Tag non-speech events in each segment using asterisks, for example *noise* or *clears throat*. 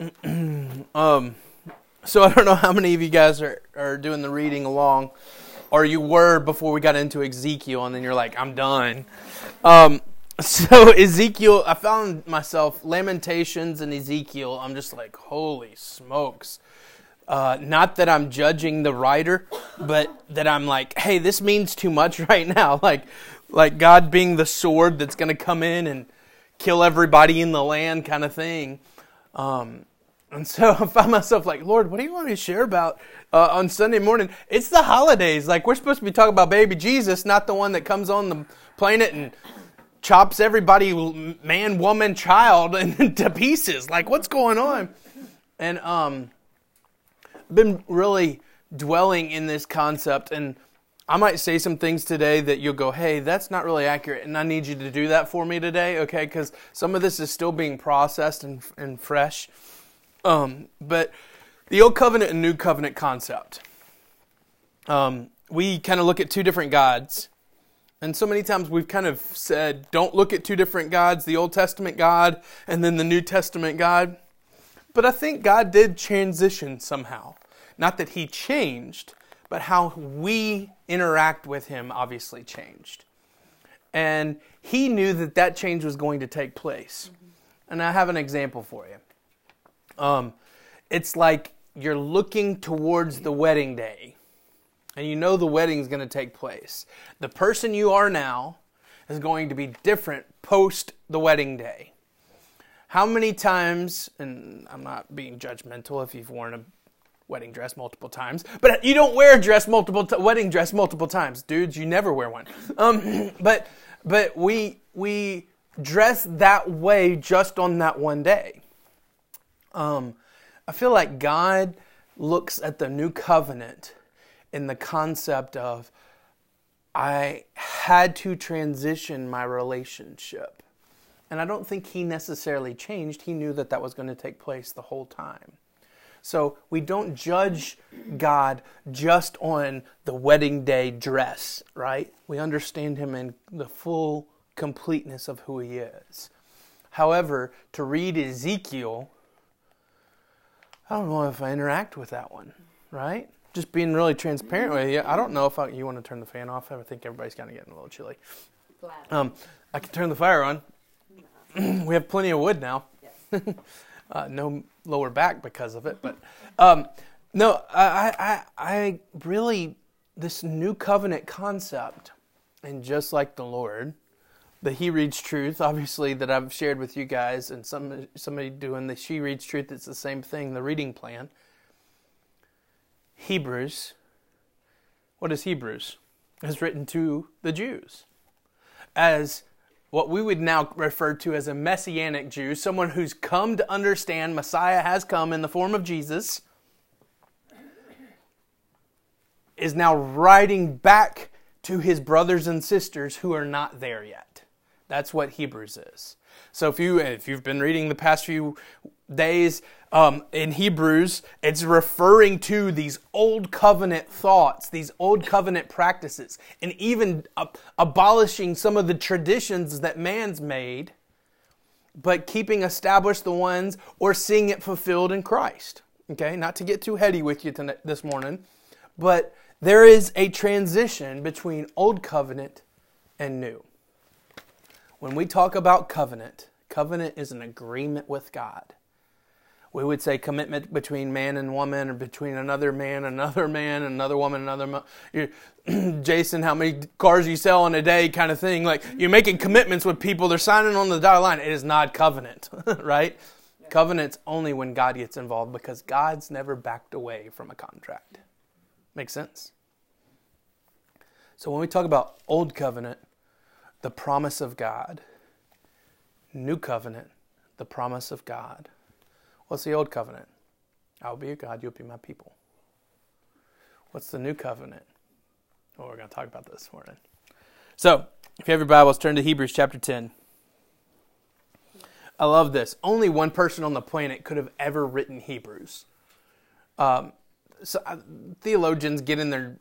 *clears throat* um, so I don't know how many of you guys are, are doing the reading along, or you were before we got into Ezekiel, and then you're like, I'm done. Um, *laughs* so Ezekiel, I found myself Lamentations and Ezekiel. I'm just like, holy smokes. Uh, not that I'm judging the writer, but that I'm like, hey, this means too much *laughs* right now. Like, like God being the sword that's going to come in and kill everybody in the land, kind of thing. Um, and so *laughs* I found myself like, Lord, what do you want me to share about uh, on Sunday morning? It's the holidays. Like, we're supposed to be talking about baby Jesus, not the one that comes on the planet and chops everybody, man, woman, child, *laughs* into pieces. Like, what's going on? And um, I've been really dwelling in this concept. And I might say some things today that you'll go, hey, that's not really accurate. And I need you to do that for me today, okay? Because some of this is still being processed and, and fresh. Um, but the old covenant and new covenant concept. Um, we kind of look at two different gods. And so many times we've kind of said, don't look at two different gods, the Old Testament God and then the New Testament God. But I think God did transition somehow. Not that he changed, but how we interact with him obviously changed. And he knew that that change was going to take place. And I have an example for you. Um, it's like you're looking towards the wedding day, and you know the wedding is going to take place. The person you are now is going to be different post the wedding day. How many times, and I'm not being judgmental if you've worn a wedding dress multiple times, but you don't wear a dress multiple t- wedding dress multiple times, dudes. You never wear one. Um, *clears throat* but but we we dress that way just on that one day. Um, I feel like God looks at the new covenant in the concept of I had to transition my relationship. And I don't think he necessarily changed. He knew that that was going to take place the whole time. So we don't judge God just on the wedding day dress, right? We understand him in the full completeness of who he is. However, to read Ezekiel, I don't know if I interact with that one, right? Just being really transparent with you. I don't know if I, you want to turn the fan off. I think everybody's kind of getting a little chilly. Um, I can turn the fire on. *clears throat* we have plenty of wood now. *laughs* uh, no lower back because of it, but um, no, I, I, I really this new covenant concept, and just like the Lord, the He reads truth, obviously, that I've shared with you guys, and some somebody doing the She reads truth, it's the same thing, the reading plan. Hebrews, what is Hebrews? Is written to the Jews as what we would now refer to as a messianic Jew, someone who's come to understand Messiah has come in the form of Jesus, is now writing back to his brothers and sisters who are not there yet. That's what Hebrews is. So if you if you've been reading the past few days um, in Hebrews, it's referring to these old covenant thoughts, these old covenant practices, and even uh, abolishing some of the traditions that man's made, but keeping established the ones or seeing it fulfilled in Christ. Okay, not to get too heady with you tonight, this morning, but there is a transition between old covenant and new. When we talk about covenant, covenant is an agreement with God. We would say commitment between man and woman, or between another man, another man, another woman, another. Mo- *clears throat* Jason, how many cars you sell in a day, kind of thing. Like you're making commitments with people, they're signing on the dotted line. It is not covenant, *laughs* right? Covenant's only when God gets involved because God's never backed away from a contract. Makes sense? So when we talk about old covenant, the promise of God. New covenant, the promise of God. What's the old covenant? I will be your God, you'll be my people. What's the new covenant? Oh, we're going to talk about this morning. So, if you have your Bibles, turn to Hebrews chapter 10. I love this. Only one person on the planet could have ever written Hebrews. Um, so, uh, theologians get in their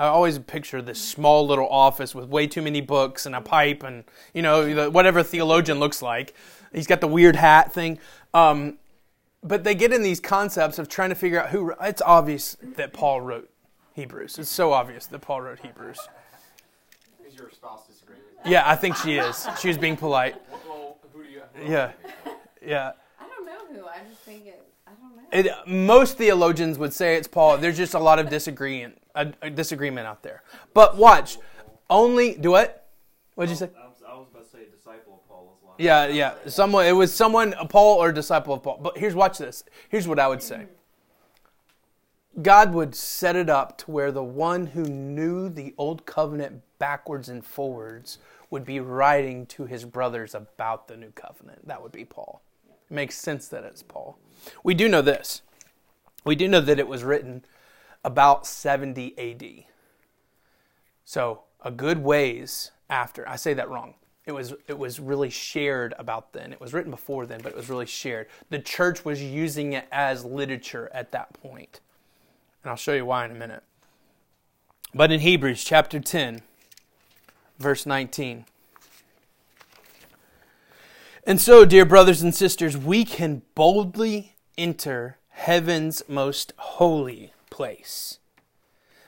I always picture this small little office with way too many books and a pipe and you know whatever theologian looks like. He's got the weird hat thing. Um, but they get in these concepts of trying to figure out who. It's obvious that Paul wrote Hebrews. It's so obvious that Paul wrote Hebrews. Is your spouse disagreeing? Yeah, I think she is. She was being polite. Well, who do you? Yeah, yeah. I don't know who. I just think it. I don't know. It, most theologians would say it's Paul. There's just a lot of disagreement, a, a disagreement out there. But watch, only do what? What'd you say? I was, about to say disciple of Paul was last. Yeah, yeah. Someone. It was someone, a Paul or a disciple of Paul. But here's watch this. Here's what I would say. God would set it up to where the one who knew the old covenant backwards and forwards would be writing to his brothers about the new covenant. That would be Paul. It makes sense that it's Paul. We do know this. We do know that it was written about 70 AD. So, a good ways after. I say that wrong. It was it was really shared about then. It was written before then, but it was really shared. The church was using it as literature at that point. And I'll show you why in a minute. But in Hebrews chapter 10, verse 19. And so, dear brothers and sisters, we can boldly enter heaven's most holy place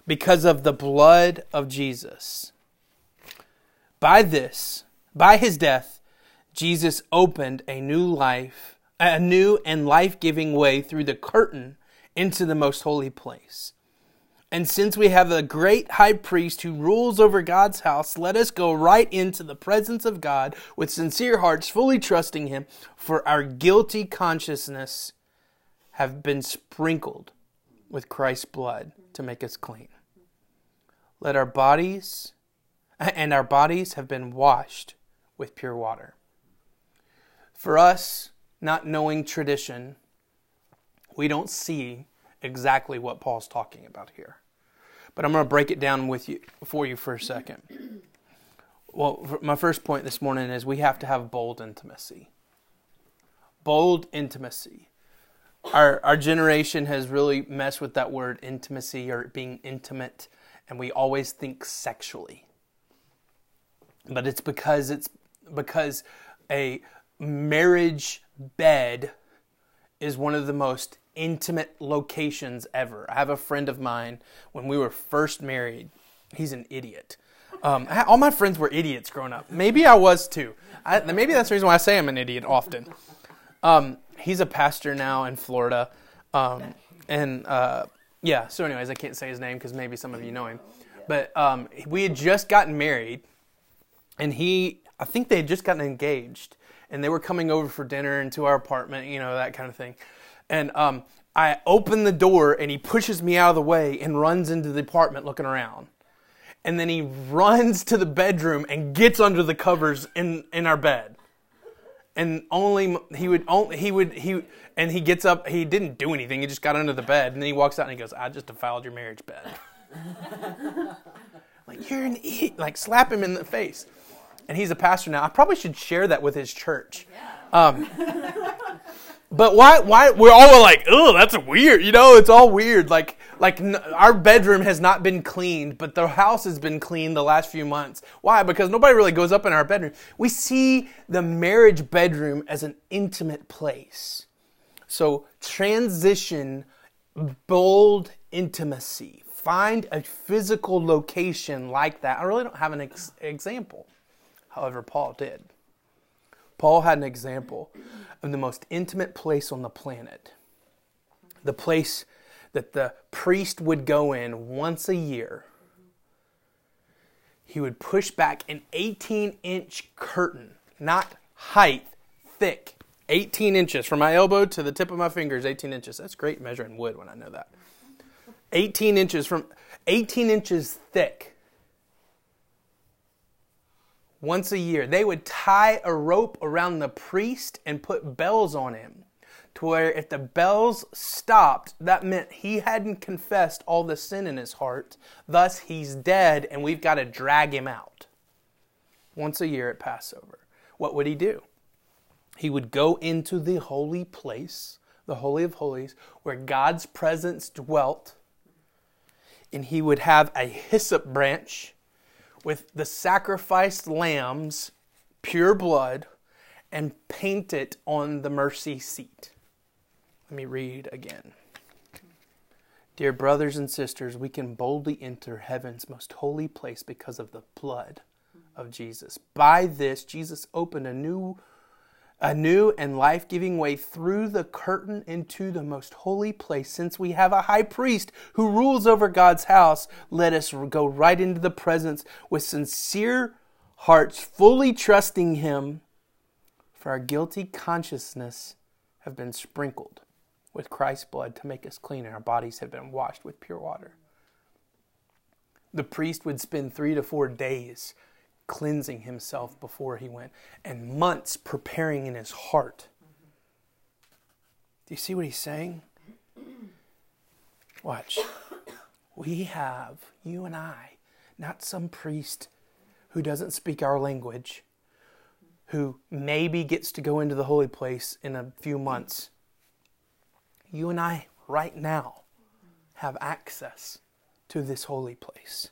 because of the blood of Jesus. By this, by his death, Jesus opened a new life, a new and life-giving way through the curtain into the most holy place. And since we have a great high priest who rules over God's house, let us go right into the presence of God with sincere hearts, fully trusting him, for our guilty consciousness have been sprinkled with Christ's blood to make us clean. Let our bodies and our bodies have been washed with pure water. For us, not knowing tradition, we don't see exactly what Paul's talking about here. But I'm going to break it down with you for you for a second. Well, my first point this morning is we have to have bold intimacy. Bold intimacy. Our our generation has really messed with that word intimacy or being intimate and we always think sexually. But it's because it's because a marriage bed is one of the most intimate locations ever. I have a friend of mine when we were first married. He's an idiot. Um, all my friends were idiots growing up. Maybe I was too. I, maybe that's the reason why I say I'm an idiot often. Um, he's a pastor now in Florida, um, and uh, yeah. So, anyways, I can't say his name because maybe some of you know him. But um, we had just gotten married, and he, I think they had just gotten engaged, and they were coming over for dinner into our apartment, you know, that kind of thing. And um, I open the door, and he pushes me out of the way and runs into the apartment looking around. And then he runs to the bedroom and gets under the covers in, in our bed. And only he would only he would he and he gets up. He didn't do anything. He just got under the bed, and then he walks out and he goes, "I just defiled your marriage bed." *laughs* like you're an idiot. Like slap him in the face. And he's a pastor now. I probably should share that with his church. Um, *laughs* but why? Why we're all like, oh, that's weird. You know, it's all weird. Like, like n- our bedroom has not been cleaned, but the house has been cleaned the last few months. Why? Because nobody really goes up in our bedroom. We see the marriage bedroom as an intimate place. So transition, bold intimacy. Find a physical location like that. I really don't have an ex- example. However, Paul did. Paul had an example of the most intimate place on the planet. The place that the priest would go in once a year. He would push back an 18 inch curtain, not height, thick. 18 inches from my elbow to the tip of my fingers, 18 inches. That's great measuring wood when I know that. 18 inches from 18 inches thick once a year. They would tie a rope around the priest and put bells on him. To where if the bells stopped, that meant he hadn't confessed all the sin in his heart. Thus, he's dead, and we've got to drag him out. Once a year at Passover. What would he do? He would go into the holy place, the Holy of Holies, where God's presence dwelt, and he would have a hyssop branch with the sacrificed lamb's pure blood and paint it on the mercy seat. Let me read again. Dear brothers and sisters, we can boldly enter heaven's most holy place because of the blood of Jesus. By this, Jesus opened a new a new and life-giving way through the curtain into the most holy place. Since we have a high priest who rules over God's house, let us go right into the presence with sincere hearts, fully trusting him, for our guilty consciousness have been sprinkled with Christ's blood to make us clean, and our bodies have been washed with pure water. The priest would spend three to four days cleansing himself before he went, and months preparing in his heart. Do you see what he's saying? *clears throat* Watch. We have, you and I, not some priest who doesn't speak our language, who maybe gets to go into the holy place in a few months. You and I, right now, have access to this holy place.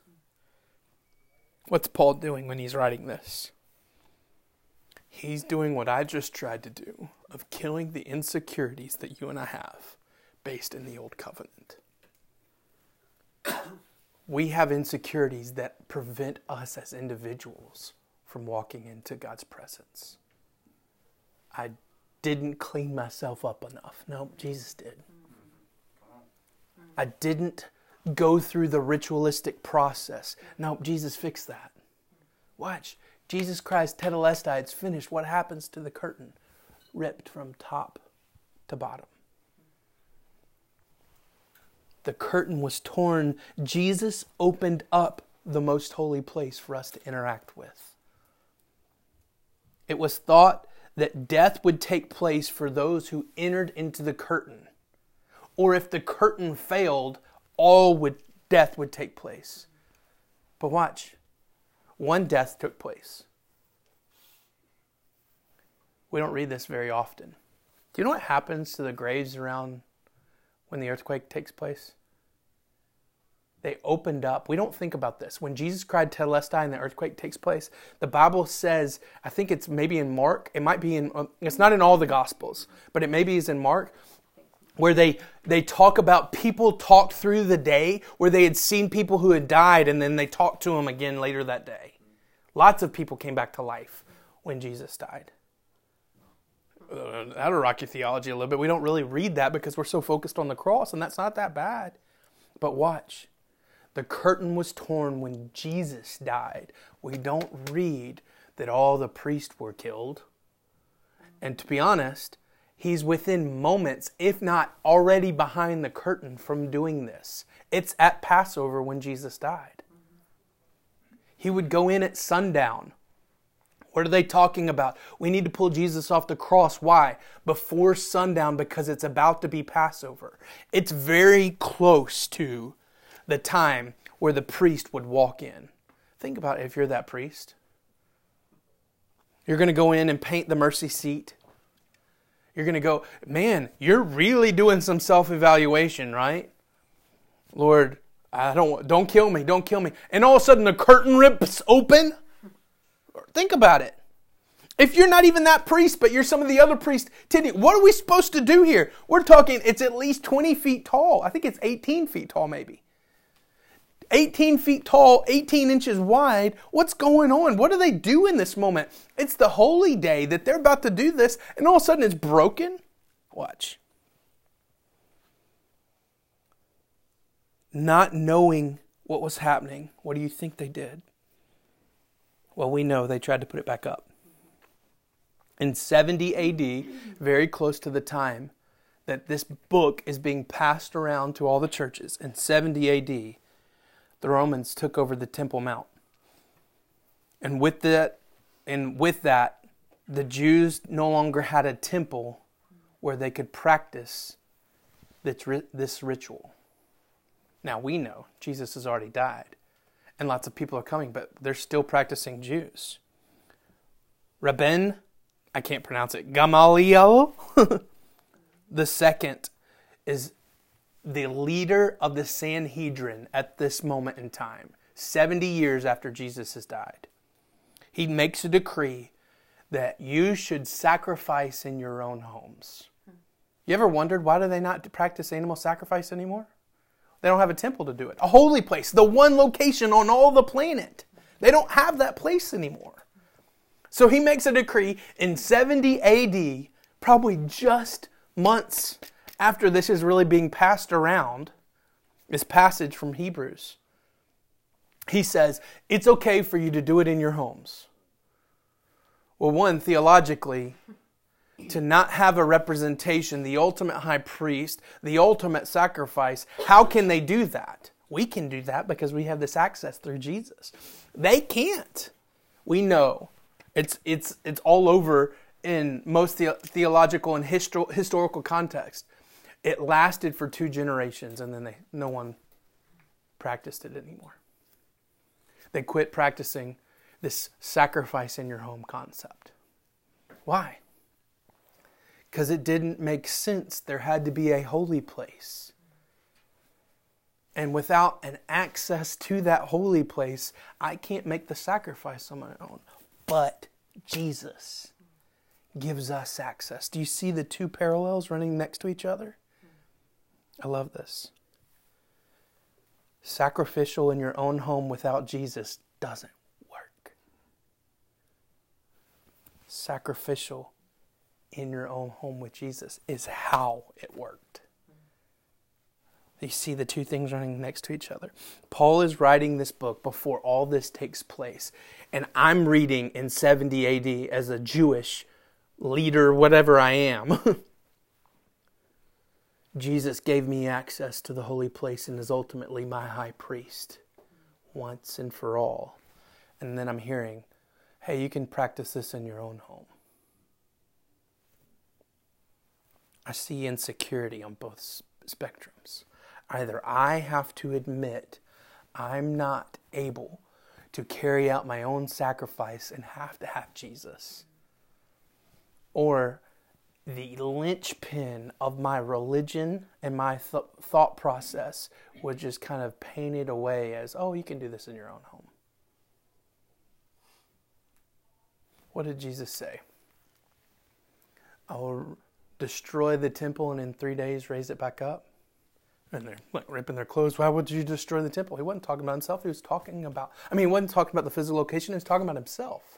What's Paul doing when he's writing this? He's doing what I just tried to do of killing the insecurities that you and I have based in the old covenant. we have insecurities that prevent us as individuals from walking into God's presence. I didn't clean myself up enough. No, Jesus did. I didn't go through the ritualistic process. No, Jesus fixed that. Watch. Jesus Christ, tetelestai, it's finished. What happens to the curtain? Ripped from top to bottom. The curtain was torn. Jesus opened up the most holy place for us to interact with. It was thought that death would take place for those who entered into the curtain. Or if the curtain failed, all would death would take place. But watch, one death took place. We don't read this very often. Do you know what happens to the graves around when the earthquake takes place? They opened up. We don't think about this. When Jesus cried Tetelestai and the earthquake takes place, the Bible says, I think it's maybe in Mark, it might be in, uh, it's not in all the Gospels, but it maybe is in Mark, where they they talk about people talked through the day where they had seen people who had died and then they talked to them again later that day. Lots of people came back to life when jesus died. That'll rock your theology a little bit. We don't really read that because we're so focused on the cross and that's not that bad. But watch. The curtain was torn when jesus died. We don't read that all the priests were killed. And to be honest He's within moments, if not already behind the curtain, from doing this. It's at Passover when Jesus died. He would go in at sundown. What are they talking about? We need to pull Jesus off the cross. Why? Before sundown, because it's about to be Passover. It's very close to the time where the priest would walk in. Think about it if you're that priest. You're going to go in and paint the mercy seat. You're going to go, man, you're really doing some self evaluation, right? Lord, I don't don't kill me, don't kill me. And all of a sudden the curtain rips open. Think about it. If you're not even that priest, but you're some of the other priests, Tidney, what are we supposed to do here? We're talking, it's at least 20 feet tall. I think it's 18 feet tall, maybe. 18 feet tall, 18 inches wide. What's going on? What do they do in this moment? It's the holy day that they're about to do this, and all of a sudden it's broken. Watch. Not knowing what was happening, what do you think they did? Well, we know they tried to put it back up. In 70 AD, very close to the time that this book is being passed around to all the churches, in 70 AD, the Romans took over the Temple Mount. And with that, and with that, the Jews no longer had a temple where they could practice this ritual. Now we know Jesus has already died, and lots of people are coming, but they're still practicing Jews. Rabban, I can't pronounce it, Gamaliel, *laughs* the second is the leader of the Sanhedrin at this moment in time, 70 years after Jesus has died. He makes a decree that you should sacrifice in your own homes. You ever wondered why do they not practice animal sacrifice anymore? They don't have a temple to do it. A holy place, the one location on all the planet. They don't have that place anymore. So he makes a decree in 70 AD, probably just months after this is really being passed around, this passage from Hebrews. He says, It's okay for you to do it in your homes. Well, one, theologically, to not have a representation, the ultimate high priest, the ultimate sacrifice, how can they do that? We can do that because we have this access through Jesus. They can't. We know. It's, it's, it's all over in most the, theological and histor- historical context. It lasted for two generations and then they, no one practiced it anymore. They quit practicing this sacrifice in your home concept. Why? Because it didn't make sense. There had to be a holy place. And without an access to that holy place, I can't make the sacrifice on my own. But Jesus gives us access. Do you see the two parallels running next to each other? I love this. Sacrificial in your own home without Jesus doesn't work. Sacrificial in your own home with Jesus is how it worked. You see the two things running next to each other. Paul is writing this book before all this takes place. And I'm reading in 70 AD as a Jewish leader, whatever I am. *laughs* Jesus gave me access to the holy place and is ultimately my high priest once and for all. And then I'm hearing, hey, you can practice this in your own home. I see insecurity on both spectrums. Either I have to admit I'm not able to carry out my own sacrifice and have to have Jesus, or the linchpin of my religion and my th- thought process was just kind of painted away as, oh, you can do this in your own home. What did Jesus say? I'll destroy the temple and in three days raise it back up? And they're like ripping their clothes. Why would you destroy the temple? He wasn't talking about himself. He was talking about, I mean, he wasn't talking about the physical location. He was talking about himself.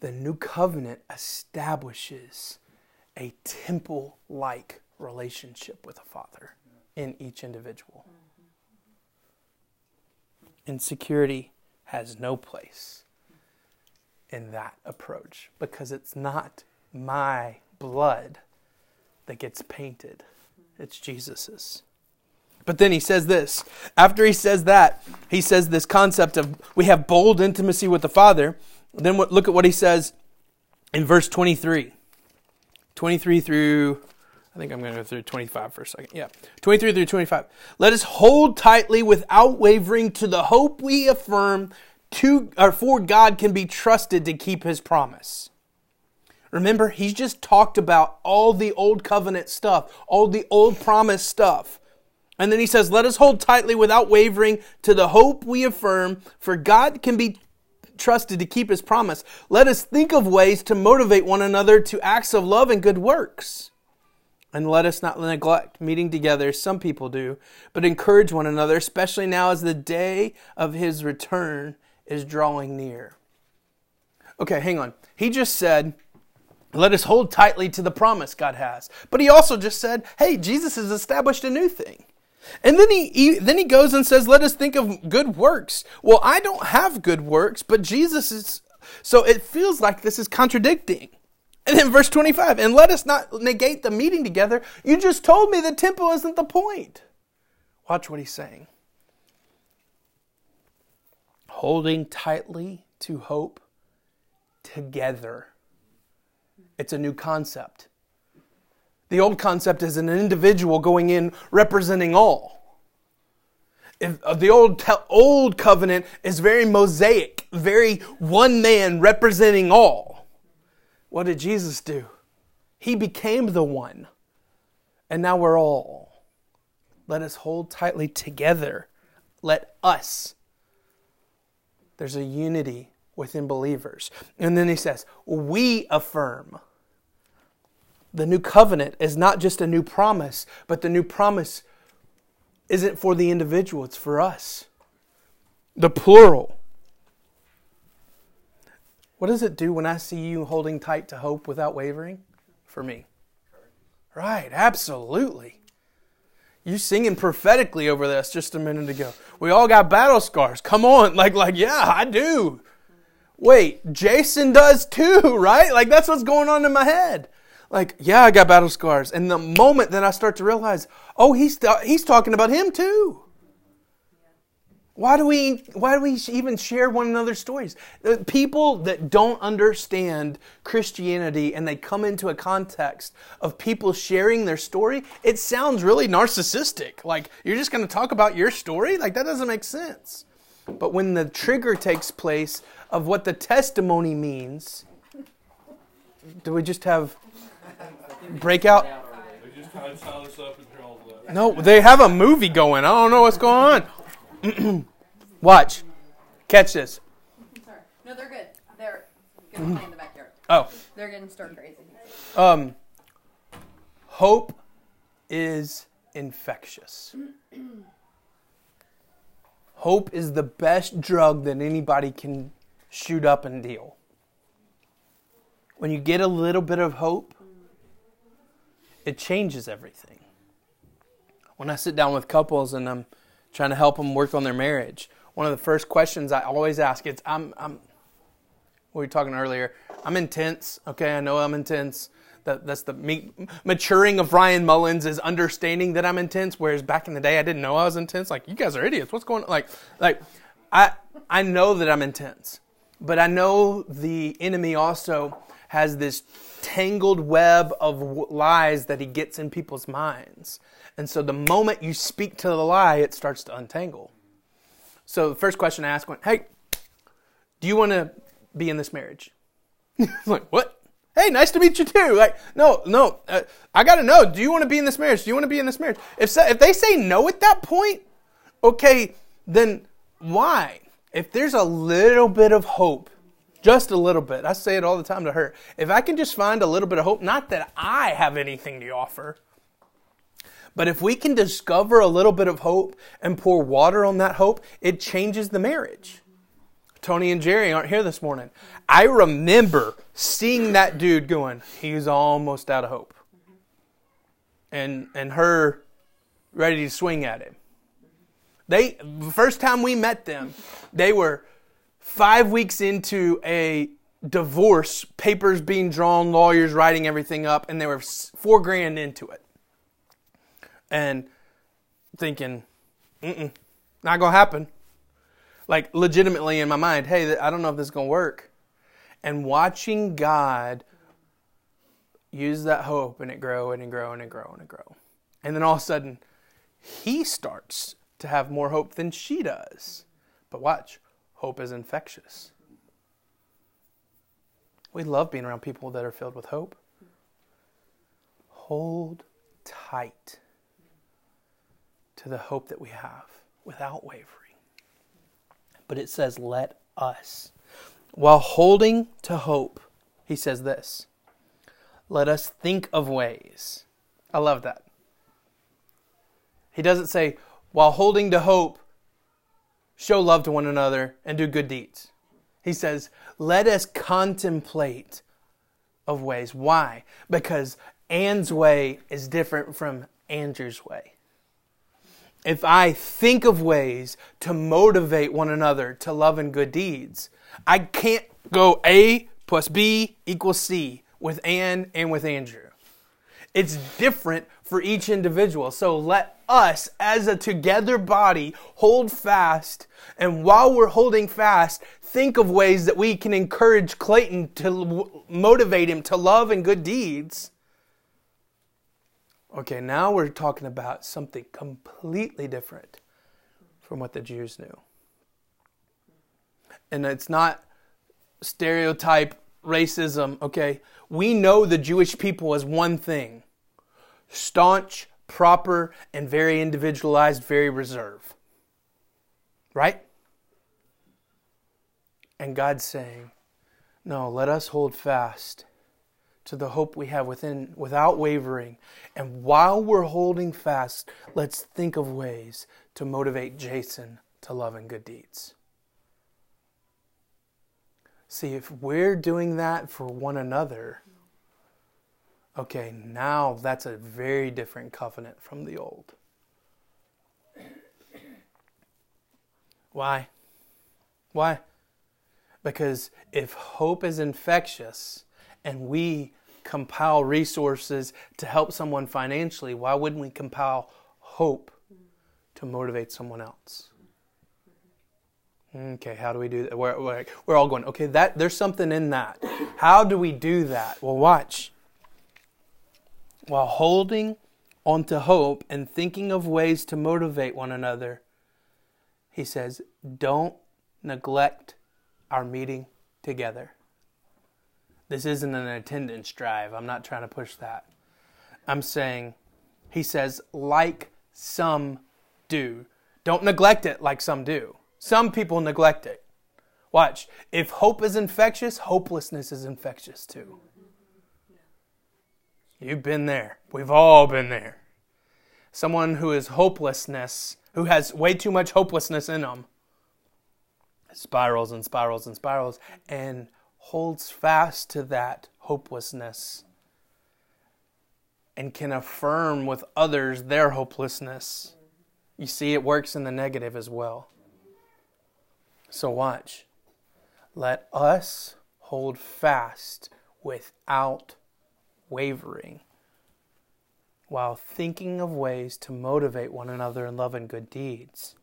The new covenant establishes a temple like relationship with the Father in each individual. Insecurity has no place in that approach because it's not my blood that gets painted, it's Jesus's. But then he says this. After he says that, he says this concept of we have bold intimacy with the Father. Then look at what he says in verse 23. 23 through, I think I'm going to go through 25 for a second. Yeah. 23 through 25. Let us hold tightly without wavering to the hope we affirm to, or for God can be trusted to keep his promise. Remember, he's just talked about all the old covenant stuff, all the old promise stuff. And then he says, Let us hold tightly without wavering to the hope we affirm, for God can be trusted to keep his promise. Let us think of ways to motivate one another to acts of love and good works. And let us not neglect meeting together, some people do, but encourage one another, especially now as the day of his return is drawing near. Okay, hang on. He just said, let us hold tightly to the promise God has. But he also just said, hey, Jesus has established a new thing. And then he, he, then he goes and says, let us think of good works. Well, I don't have good works, but Jesus is so it feels like this is contradicting. And then verse 25, and let us not negate the meeting together. You just told me the temple isn't the point. Watch what he's saying. Holding tightly to hope together it's a new concept. The old concept is an individual going in representing all. If, uh, the old old covenant is very mosaic, very one man representing all. What did Jesus do? He became the one. And now we're all. Let us hold tightly together. Let us. There's a unity within believers. And then he says, We affirm the new covenant is not just a new promise, but the new promise isn't for the individual, it's for us. The plural. What does it do when I see you holding tight to hope without wavering? For me. Right, absolutely. You singing prophetically over this just a minute ago. We all got battle scars. Come on. *laughs* Like, like, yeah, I do. Wait, Jason does too, *laughs* right? Like that's what's going on in my head. Like, yeah, I got battle scars. And the moment that I start to realize, oh, he's he's talking about him too. Why do we why do we even share one another's stories? People that don't understand Christianity and they come into a context of people sharing their story, it sounds really narcissistic. Like you're just going to talk about your story? Like that doesn't make sense. But when the trigger takes place of what the testimony means, do we just have breakout? They just kind of us up and No, they have a movie going. I don't know what's going on. *clears throat* Watch. Catch this. Sorry. No, they're good. They're gonna play in the backyard. *clears throat* Oh. They're getting stir crazy. Um. Hope is infectious. *clears throat* Hope is the best drug that anybody can shoot up and deal. When you get a little bit of hope, it changes everything. When I sit down with couples and I'm trying to help them work on their marriage, one of the first questions I always ask is I'm, I'm we were talking earlier, I'm intense, okay? I know I'm intense. That, that's the me, maturing of Ryan Mullins is understanding that I'm intense. Whereas back in the day, I didn't know I was intense. Like you guys are idiots. What's going on? Like, like I I know that I'm intense, but I know the enemy also has this tangled web of lies that he gets in people's minds. And so the moment you speak to the lie, it starts to untangle. So the first question I asked went, "Hey, do you want to be in this marriage?" *laughs* like, "What?" hey, nice to meet you too. Like, no, no, uh, I got to know. Do you want to be in this marriage? Do you want to be in this marriage? If if they say no at that point, okay, then why? If there's a little bit of hope, just a little bit. I say it all the time to her. If I can just find a little bit of hope, not that I have anything to offer, but if we can discover a little bit of hope and pour water on that hope, it changes the marriage. Tony and Jerry aren't here this morning. I remember seeing that dude going, he's almost out of hope. And and her ready to swing at him. They the first time we met them, they were 5 weeks into a divorce, papers being drawn, lawyers writing everything up, and they were 4 grand into it. And thinking, mm not to happen like legitimately in my mind, hey, I don't know if this is to work. And watching God use that hope and it grow and it grow and it grow and it grow. And then all of a sudden, he starts to have more hope than she does. But watch, hope is infectious. We love being around people that are filled with hope. Hold tight to the hope that we have without wavering but it says, let us. While holding to hope, he says this let us think of ways. I love that. He doesn't say, while holding to hope, show love to one another and do good deeds. He says, let us contemplate of ways. Why? Because Anne's way is different from Andrew's way if I think of ways to motivate one another to love and good deeds, I can't go A plus B equals C with Ann and with Andrew. It's different for each individual. So let us, as a together body, hold fast. And while we're holding fast, think of ways that we can encourage Clayton to motivate him to love and good deeds Okay, now we're talking about something completely different from what the Jews knew. And it's not stereotype racism, okay? We know the Jewish people as one thing staunch, proper, and very individualized, very reserved. Right? And God's saying, no, let us hold fast to the hope we have within without wavering. And while we're holding fast, let's think of ways to motivate Jason to love and good deeds. See, if we're doing that for one another, okay, now that's a very different covenant from the old. Why? Why? Because if hope is infectious and we compile resources to help someone financially, why wouldn't we compile hope to motivate someone else? Okay, how do we do that? We're, we're, we're all going, okay, that there's something in that. How do we do that? Well, watch. While holding onto hope and thinking of ways to motivate one another, he says, don't neglect our meeting together. This isn't an attendance drive. I'm not trying to push that. I'm saying, he says, like some do. Don't neglect it like some do. Some people neglect it. Watch. If hope is infectious, hopelessness is infectious too. You've been there. We've all been there. Someone who is hopelessness, who has way too much hopelessness in them, spirals and spirals and spirals and holds fast to that hopelessness and can affirm with others their hopelessness. You see, it works in the negative as well. So, watch. Let us hold fast without wavering while thinking of ways to motivate one another in love and good deeds.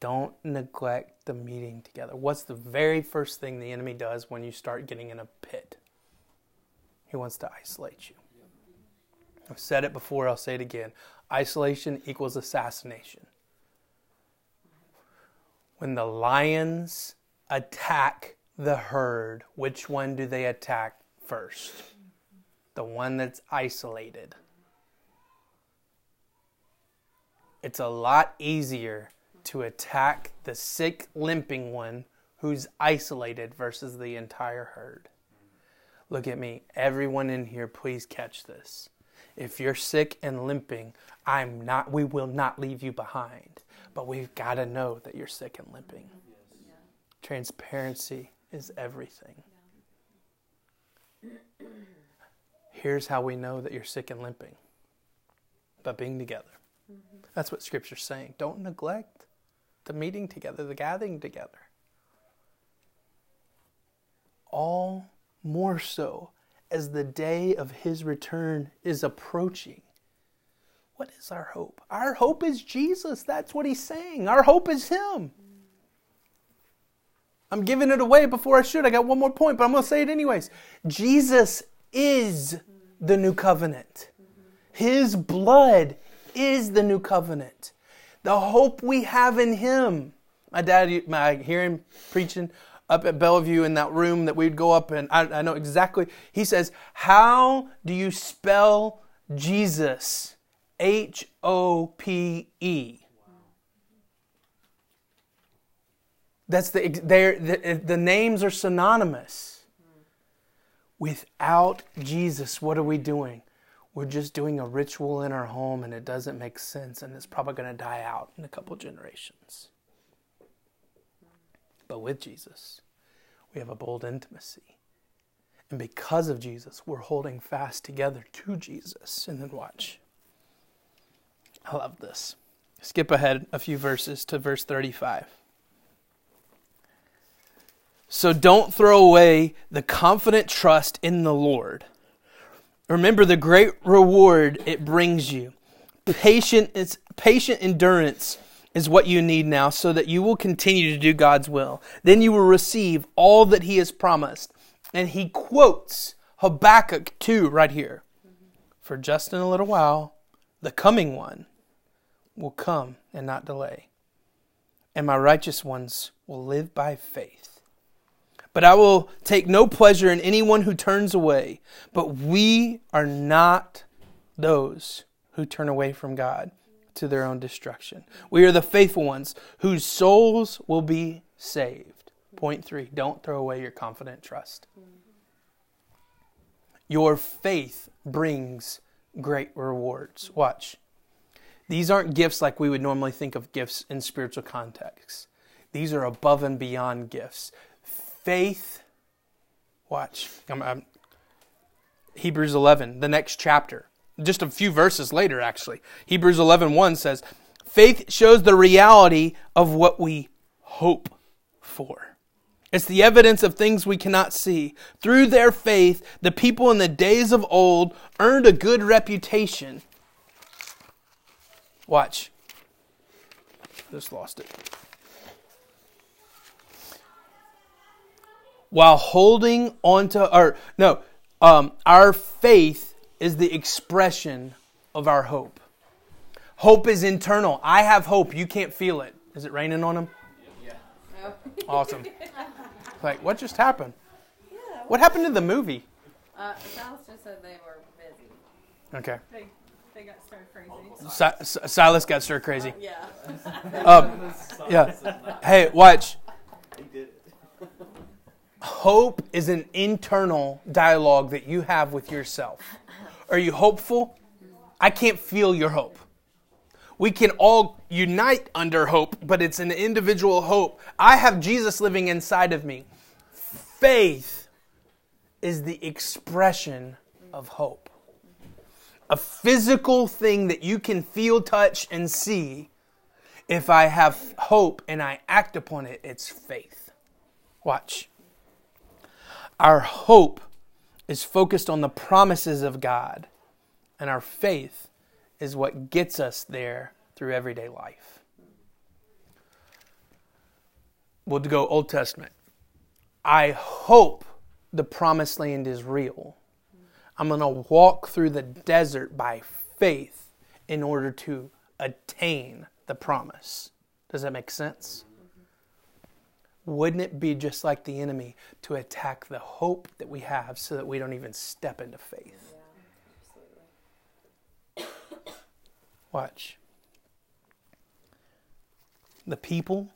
Don't neglect the meeting together. What's the very first thing the enemy does when you start getting in a pit? He wants to isolate you. I've said it before, I'll say it again. Isolation equals assassination. When the lions attack the herd, which one do they attack first? The one that's isolated. It's a lot easier to attack the sick, limping one who's isolated versus the entire herd. Look at me. Everyone in here, please catch this. If you're sick and limping, I'm not we will not leave you behind. But we've got to know that you're sick and limping. Transparency is everything. Here's how we know that you're sick and limping. By being together. Mm-hmm. That's what scripture's saying. Don't neglect the meeting together, the gathering together. All more so as the day of his return is approaching. What is our hope? Our hope is Jesus. That's what he's saying. Our hope is him. I'm giving it away before I should. I got one more point, but I'm going to say it anyways. Jesus is the new covenant. His blood is the new covenant the hope we have in Him. My dad, I hear him preaching up at Bellevue in that room that we'd go up and I, I know exactly. He says, How do you spell Jesus? H O P E. That's the, the, eh, the names are synonymous. Without Jesus, what are we doing? we're just doing a ritual in our home and it doesn't make sense and it's probably going to die out in a couple generations. But with Jesus, we have a bold intimacy. And because of Jesus, we're holding fast together to Jesus. And then watch. I love this. Skip ahead a few verses to verse 35. So don't throw away the confident trust in the Lord Remember the great reward it brings you. Patient, patient endurance is what you need now so that you will continue to do God's will. Then you will receive all that He has promised. And He quotes Habakkuk 2 right here. For just in a little while, the coming one will come and not delay. And my righteous ones will live by faith. But I will take no pleasure in anyone who turns away. But we are not those who turn away from God to their own destruction. We are the faithful ones whose souls will be saved. Point three don't throw away your confident trust. Your faith brings great rewards. Watch. These aren't gifts like we would normally think of gifts in spiritual contexts. These are above and beyond gifts. Faith, watch. I'm, I'm, Hebrews 11, the next chapter. Just a few verses later, actually. Hebrews 11, 1 says, Faith shows the reality of what we hope for. It's the evidence of things we cannot see. Through their faith, the people in the days of old earned a good reputation. Watch. Just lost it. While holding onto, or no, um, our faith is the expression of our hope. Hope is internal. I have hope. You can't feel it. Is it raining on them? yeah Awesome. *laughs* like, what just happened? What happened to the movie? Uh, Silas just said they were busy. Okay. They, they got stir crazy. Si- Si- Silas got stir crazy. Yeah. Um, yeah. *laughs* Hey, watch. Hope is an internal dialogue that you have with yourself. Are you hopeful? I can't feel your hope. We can all unite under hope, but it's an individual hope. I have Jesus living inside of me. Faith is the expression of hope. A physical thing that you can feel, touch, and see. If I have hope and I act upon it, it's faith. Watch. Our hope is focused on the promises of God, and our faith is what gets us there through everyday life. We'll go Old Testament. I hope the promised land is real. I'm going to walk through the desert by faith in order to attain the promise. Does that make sense? Wouldn't it be just like the enemy to attack the hope that we have so that we don't even step into faith? Watch. The people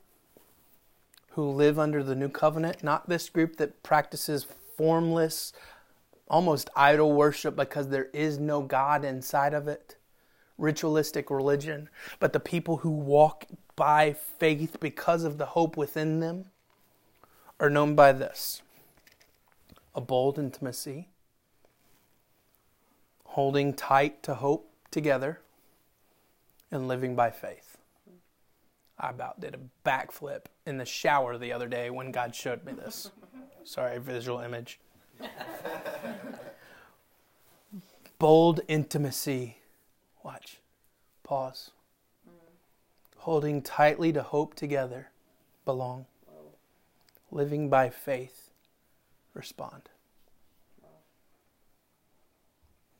who live under the new covenant, not this group that practices formless, almost idol worship because there is no God inside of it, ritualistic religion, but the people who walk by faith because of the hope within them are known by this a bold intimacy, holding tight to hope together, and living by faith. I about did a backflip in the shower the other day when God showed me this. *laughs* Sorry, visual image. Bold intimacy. Watch. Pause. Mm. Holding tightly to hope together. Belong. Living by faith. Respond.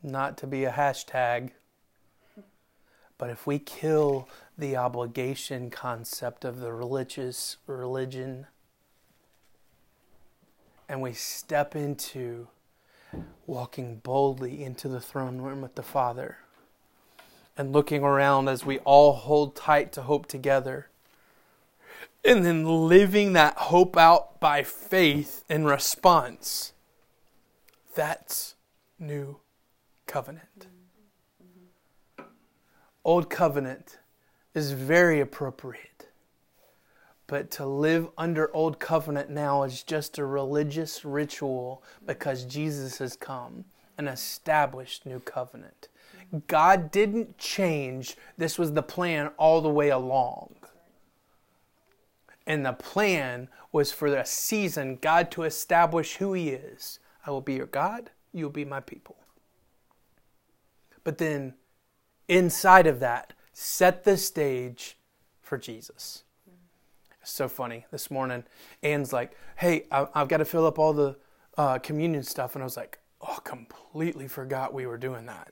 Not to be a hashtag, but if we kill the obligation concept of the religious religion and we step into walking boldly into the throne room with the Father and looking around as we all hold tight to hope together and then living that hope out by faith in response. That's new covenant. Old covenant is very appropriate. But to live under old covenant now is just a religious ritual because Jesus has come and established new covenant. God didn't change. This was the plan all the way along. And the plan was for a season, God to establish who He is. I will be your God, you will be my people. But then, inside of that, set the stage for Jesus. It's so funny. This morning, Anne's like, hey, I, have got to fill up all the uh, communion stuff. And I was like, oh, completely forgot we were doing that.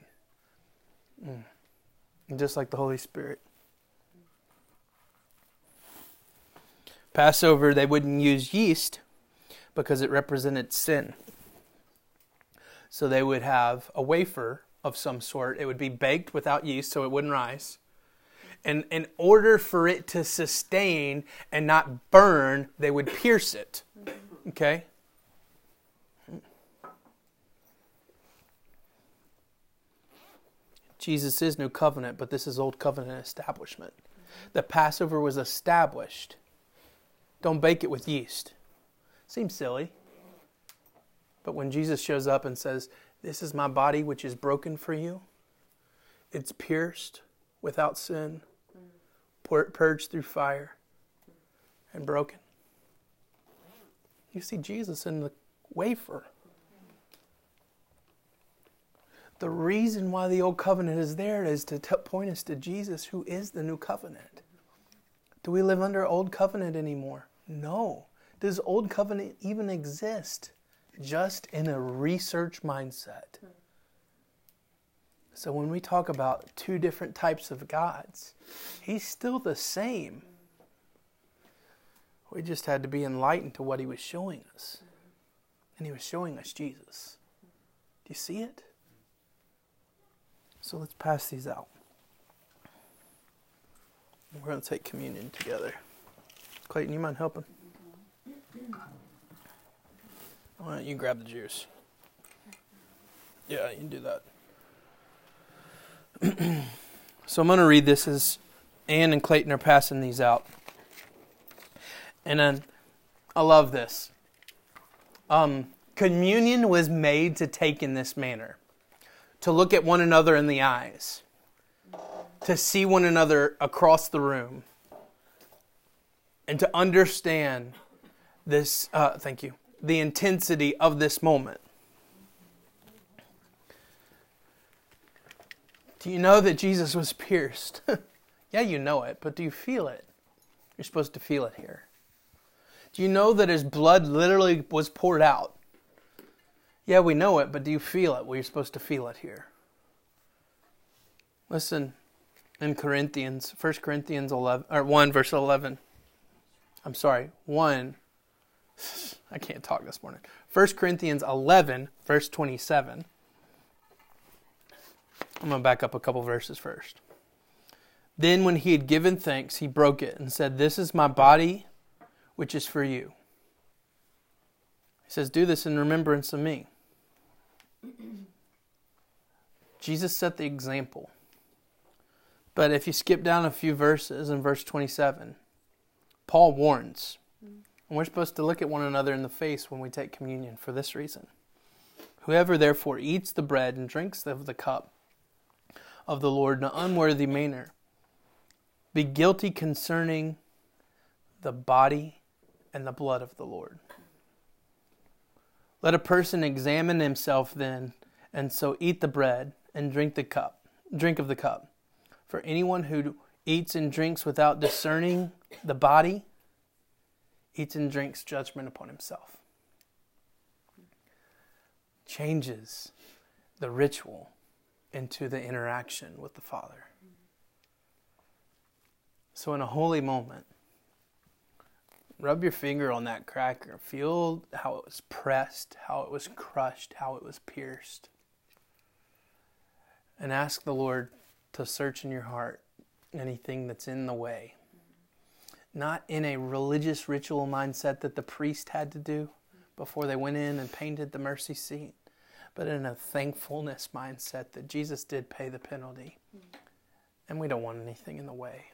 Mm. And just like the Holy Spirit. Passover, they wouldn't use yeast because it represented sin. So they would have a wafer of some sort. It would be baked without yeast so it wouldn't rise. And in order for it to sustain and not burn, they would pierce it. Okay? Jesus is new covenant, but this is old covenant establishment. The Passover was established. Don't bake it with yeast. Seems silly. But when Jesus shows up and says, This is my body which is broken for you, it's pierced without sin, pur- purged through fire, and broken. You see Jesus in the wafer. The reason why the old covenant is there is to t- point us to Jesus, who is the new covenant. Do we live under old covenant anymore? No. Does old covenant even exist? Just in a research mindset. Hmm. So when we talk about two different types of gods, he's still the same. We just had to be enlightened to what he was showing us. And he was showing us Jesus. Do you see it? So let's pass these out. We're going to take communion together. Clayton, you mind helping? Why don't you grab the juice? Yeah, you can do that. *clears throat* so I'm going to read this as Ann and Clayton are passing these out. And then I love this. Um, communion was made to take in this manner to look at one another in the eyes, to see one another across the room, and to understand this. Uh, thank you. The intensity of this moment. Do you know that Jesus was pierced? *laughs* yeah, you know it, but do you feel it? You're supposed to feel it here. Do you know that his blood literally was poured out? Yeah, we know it, but do you feel it? Well, you're supposed to feel it here. Listen, in Corinthians, 1 Corinthians 11, or 1 verse 11. I'm sorry, 1. *sighs* I can't talk this morning. 1 Corinthians 11, verse 27. I'm going to back up a couple verses first. Then, when he had given thanks, he broke it and said, This is my body, which is for you. He says, Do this in remembrance of me. Jesus set the example. But if you skip down a few verses in verse 27, Paul warns. And we're supposed to look at one another in the face when we take communion for this reason. Whoever therefore eats the bread and drinks of the cup of the Lord in an unworthy manner, be guilty concerning the body and the blood of the Lord. Let a person examine himself then, and so eat the bread and drink the cup, drink of the cup. For anyone who eats and drinks without discerning the body eats and drinks judgment upon himself. Changes the ritual into the interaction with the Father. So, in a holy moment, rub your finger on that cracker. Feel how it was pressed, how it was crushed, how it was pierced. And ask the Lord to search in your heart anything that's in the way. Not in a religious ritual mindset that the priest had to do before they went in and painted the mercy seat, but in a thankfulness mindset that Jesus did pay the penalty. And we don't want anything in the way.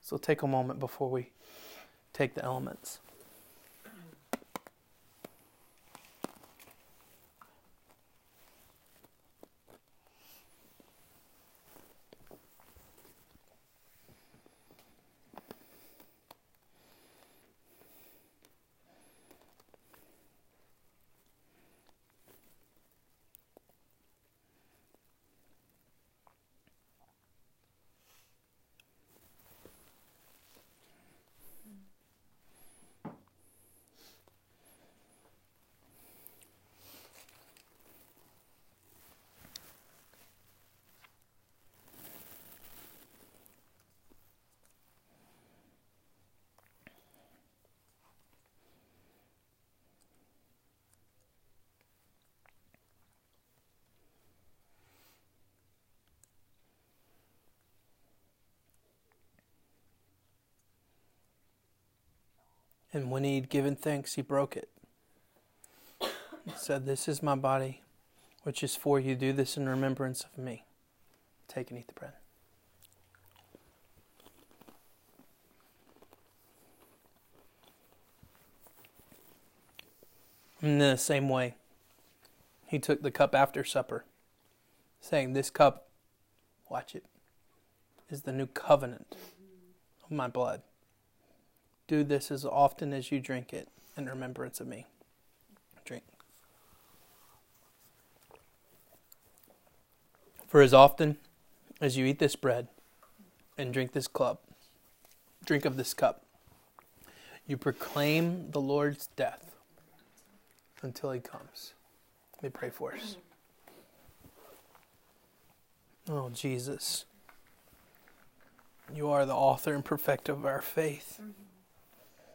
So take a moment before we take the elements. And when he had given thanks, he broke it. He *coughs* said, This is my body, which is for you. Do this in remembrance of me. Take and eat the bread. In the same way, he took the cup after supper, saying, This cup, watch it, is the new covenant of my blood. Do this as often as you drink it in remembrance of me. Drink. For as often as you eat this bread and drink this cup, drink of this cup, you proclaim the Lord's death until he comes. Let me pray for us. Oh, Jesus. You are the author and perfecter of our faith. Mhm.